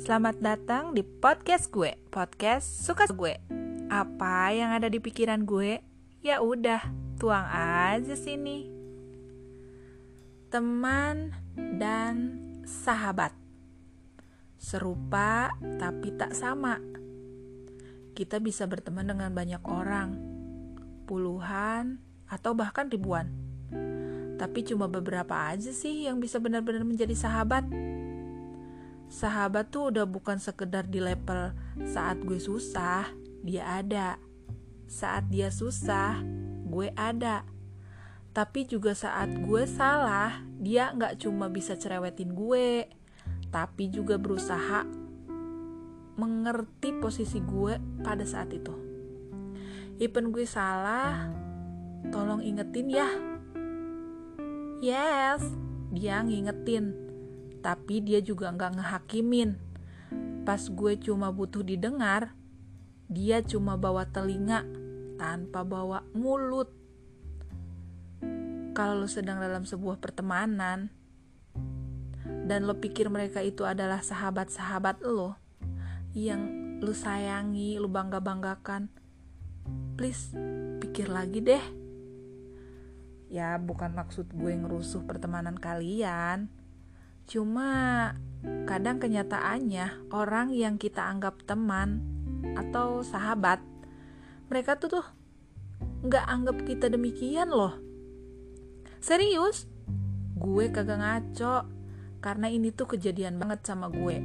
Selamat datang di podcast gue, podcast suka gue. Apa yang ada di pikiran gue? Ya udah, tuang aja sini. Teman dan sahabat. Serupa tapi tak sama. Kita bisa berteman dengan banyak orang, puluhan atau bahkan ribuan. Tapi cuma beberapa aja sih yang bisa benar-benar menjadi sahabat sahabat tuh udah bukan sekedar di level saat gue susah, dia ada. Saat dia susah, gue ada. Tapi juga saat gue salah, dia nggak cuma bisa cerewetin gue, tapi juga berusaha mengerti posisi gue pada saat itu. Even gue salah, tolong ingetin ya. Yes, dia ngingetin tapi dia juga nggak ngehakimin. Pas gue cuma butuh didengar, dia cuma bawa telinga tanpa bawa mulut. Kalau lo sedang dalam sebuah pertemanan dan lo pikir mereka itu adalah sahabat-sahabat lo yang lo sayangi, lo bangga-banggakan, please pikir lagi deh. Ya, bukan maksud gue ngerusuh pertemanan kalian, Cuma kadang kenyataannya orang yang kita anggap teman atau sahabat, mereka tuh tuh nggak anggap kita demikian loh. Serius, gue kagak ngaco karena ini tuh kejadian banget sama gue.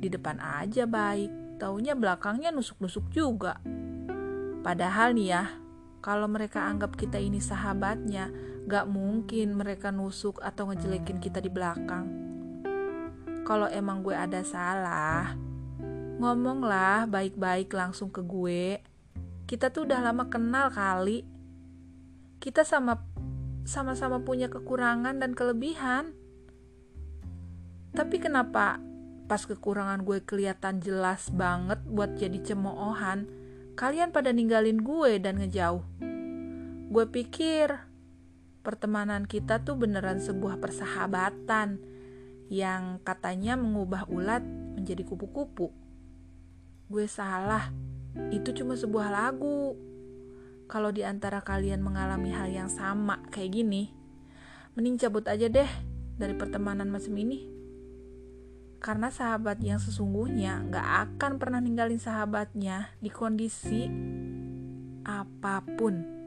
Di depan aja baik, taunya belakangnya nusuk-nusuk juga. Padahal nih ya, kalau mereka anggap kita ini sahabatnya, gak mungkin mereka nusuk atau ngejelekin kita di belakang kalau emang gue ada salah, ngomonglah baik-baik langsung ke gue. Kita tuh udah lama kenal kali. Kita sama sama-sama punya kekurangan dan kelebihan. Tapi kenapa pas kekurangan gue kelihatan jelas banget buat jadi cemoohan, kalian pada ninggalin gue dan ngejauh? Gue pikir pertemanan kita tuh beneran sebuah persahabatan yang katanya mengubah ulat menjadi kupu-kupu. Gue salah, itu cuma sebuah lagu. Kalau di antara kalian mengalami hal yang sama kayak gini, mending cabut aja deh dari pertemanan macam ini. Karena sahabat yang sesungguhnya gak akan pernah ninggalin sahabatnya di kondisi apa pun.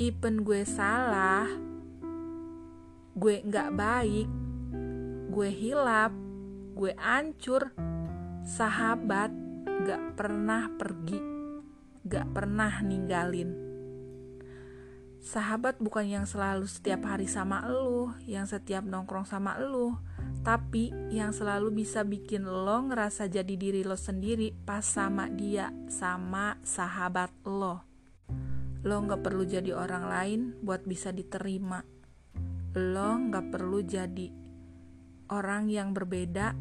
Even gue salah, gue gak baik, gue hilap, gue ancur, sahabat gak pernah pergi, gak pernah ninggalin. Sahabat bukan yang selalu setiap hari sama elu, yang setiap nongkrong sama elu, tapi yang selalu bisa bikin lo ngerasa jadi diri lo sendiri pas sama dia, sama sahabat lo. Lo gak perlu jadi orang lain buat bisa diterima. Lo gak perlu jadi orang yang berbeda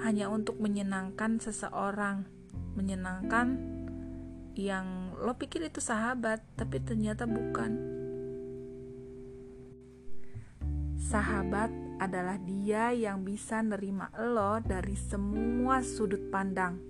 hanya untuk menyenangkan seseorang, menyenangkan yang lo pikir itu sahabat, tapi ternyata bukan. Sahabat adalah dia yang bisa nerima lo dari semua sudut pandang.